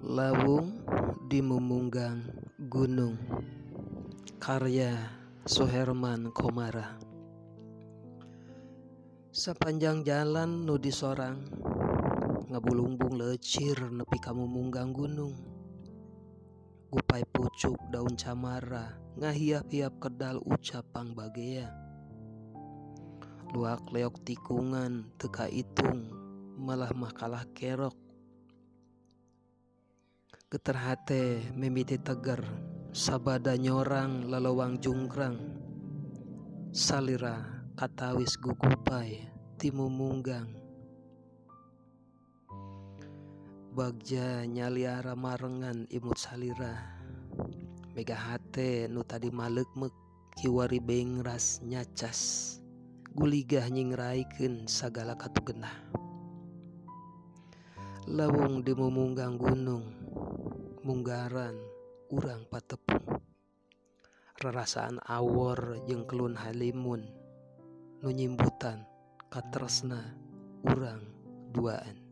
Lawung di Memunggang Gunung. Karya Suherman Komara. Sepanjang jalan nu di sorang Ngabulungbung lecir nepi kamu munggang gunung. Gupai pucuk daun camara Ngahiap-hiap kedal ucapang bagea. Luak leok tikungan teka itung Malah makalah kerok keterhate memiti tegar sabada nyorang lalawang jungkrang. Salira katawis gugupai timu munggang. Bagja nyaliara marengan imut salira. Mega hate nu tadi malekmek kiwari bengras nyacas. Guligah nyingraikin sagala katu genah lawung dimumunggang gunung munggaran urang patepung. Rerasaan awor jeung kelun halimun. Nunyimbutan katresna urang duaan.